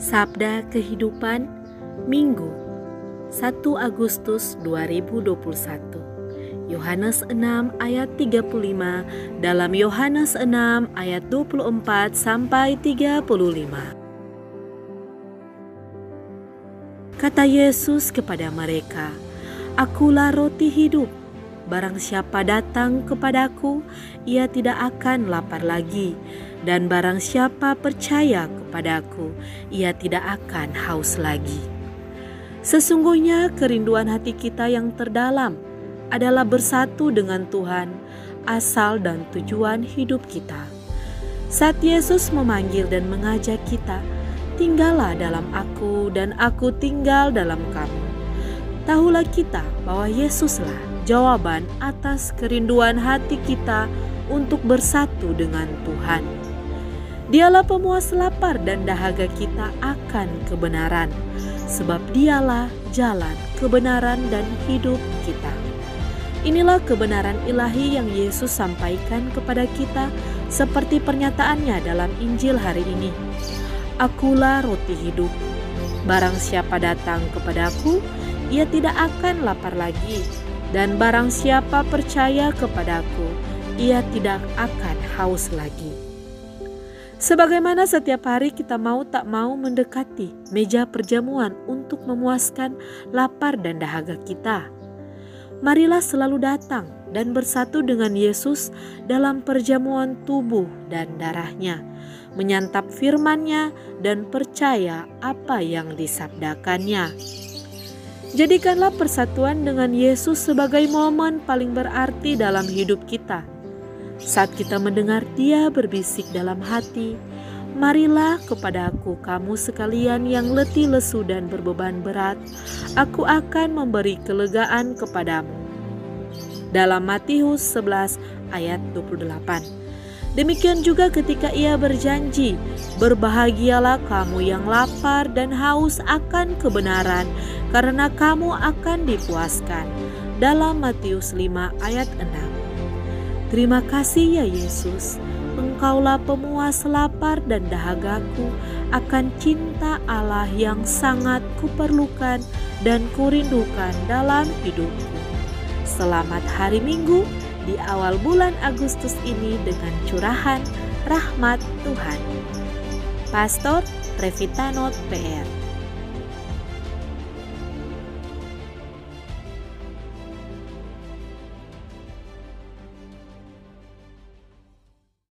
Sabda Kehidupan Minggu 1 Agustus 2021 Yohanes 6 ayat 35 dalam Yohanes 6 ayat 24 sampai 35 Kata Yesus kepada mereka Akulah roti hidup Barang siapa datang kepadaku, ia tidak akan lapar lagi, dan barang siapa percaya kepadaku, ia tidak akan haus lagi. Sesungguhnya kerinduan hati kita yang terdalam adalah bersatu dengan Tuhan, asal dan tujuan hidup kita. Saat Yesus memanggil dan mengajak kita, tinggallah dalam aku dan aku tinggal dalam kamu. Tahulah kita bahwa Yesuslah jawaban atas kerinduan hati kita untuk bersatu dengan Tuhan. Dialah pemuas lapar dan dahaga kita akan kebenaran, sebab Dialah jalan, kebenaran, dan hidup kita. Inilah kebenaran ilahi yang Yesus sampaikan kepada kita, seperti pernyataannya dalam Injil hari ini. Akulah roti hidup. Barang siapa datang kepadaku, ia tidak akan lapar lagi, dan barang siapa percaya kepadaku, ia tidak akan haus lagi. Sebagaimana setiap hari kita mau tak mau mendekati meja perjamuan untuk memuaskan lapar dan dahaga kita. Marilah selalu datang dan bersatu dengan Yesus dalam perjamuan tubuh dan darahnya, menyantap firman-Nya dan percaya apa yang disabdakannya. Jadikanlah persatuan dengan Yesus sebagai momen paling berarti dalam hidup kita. Saat kita mendengar Dia berbisik dalam hati, "Marilah kepadaku, kamu sekalian yang letih lesu dan berbeban berat, aku akan memberi kelegaan kepadamu." Dalam Matius 11 ayat 28. Demikian juga ketika ia berjanji, "Berbahagialah kamu yang lapar dan haus akan kebenaran, karena kamu akan dipuaskan." Dalam Matius 5 ayat 6. Terima kasih ya Yesus, Engkaulah pemuas lapar dan dahagaku akan cinta Allah yang sangat kuperlukan dan kurindukan dalam hidupku. Selamat hari Minggu di awal bulan Agustus ini dengan curahan rahmat Tuhan. Pastor Revitanot PR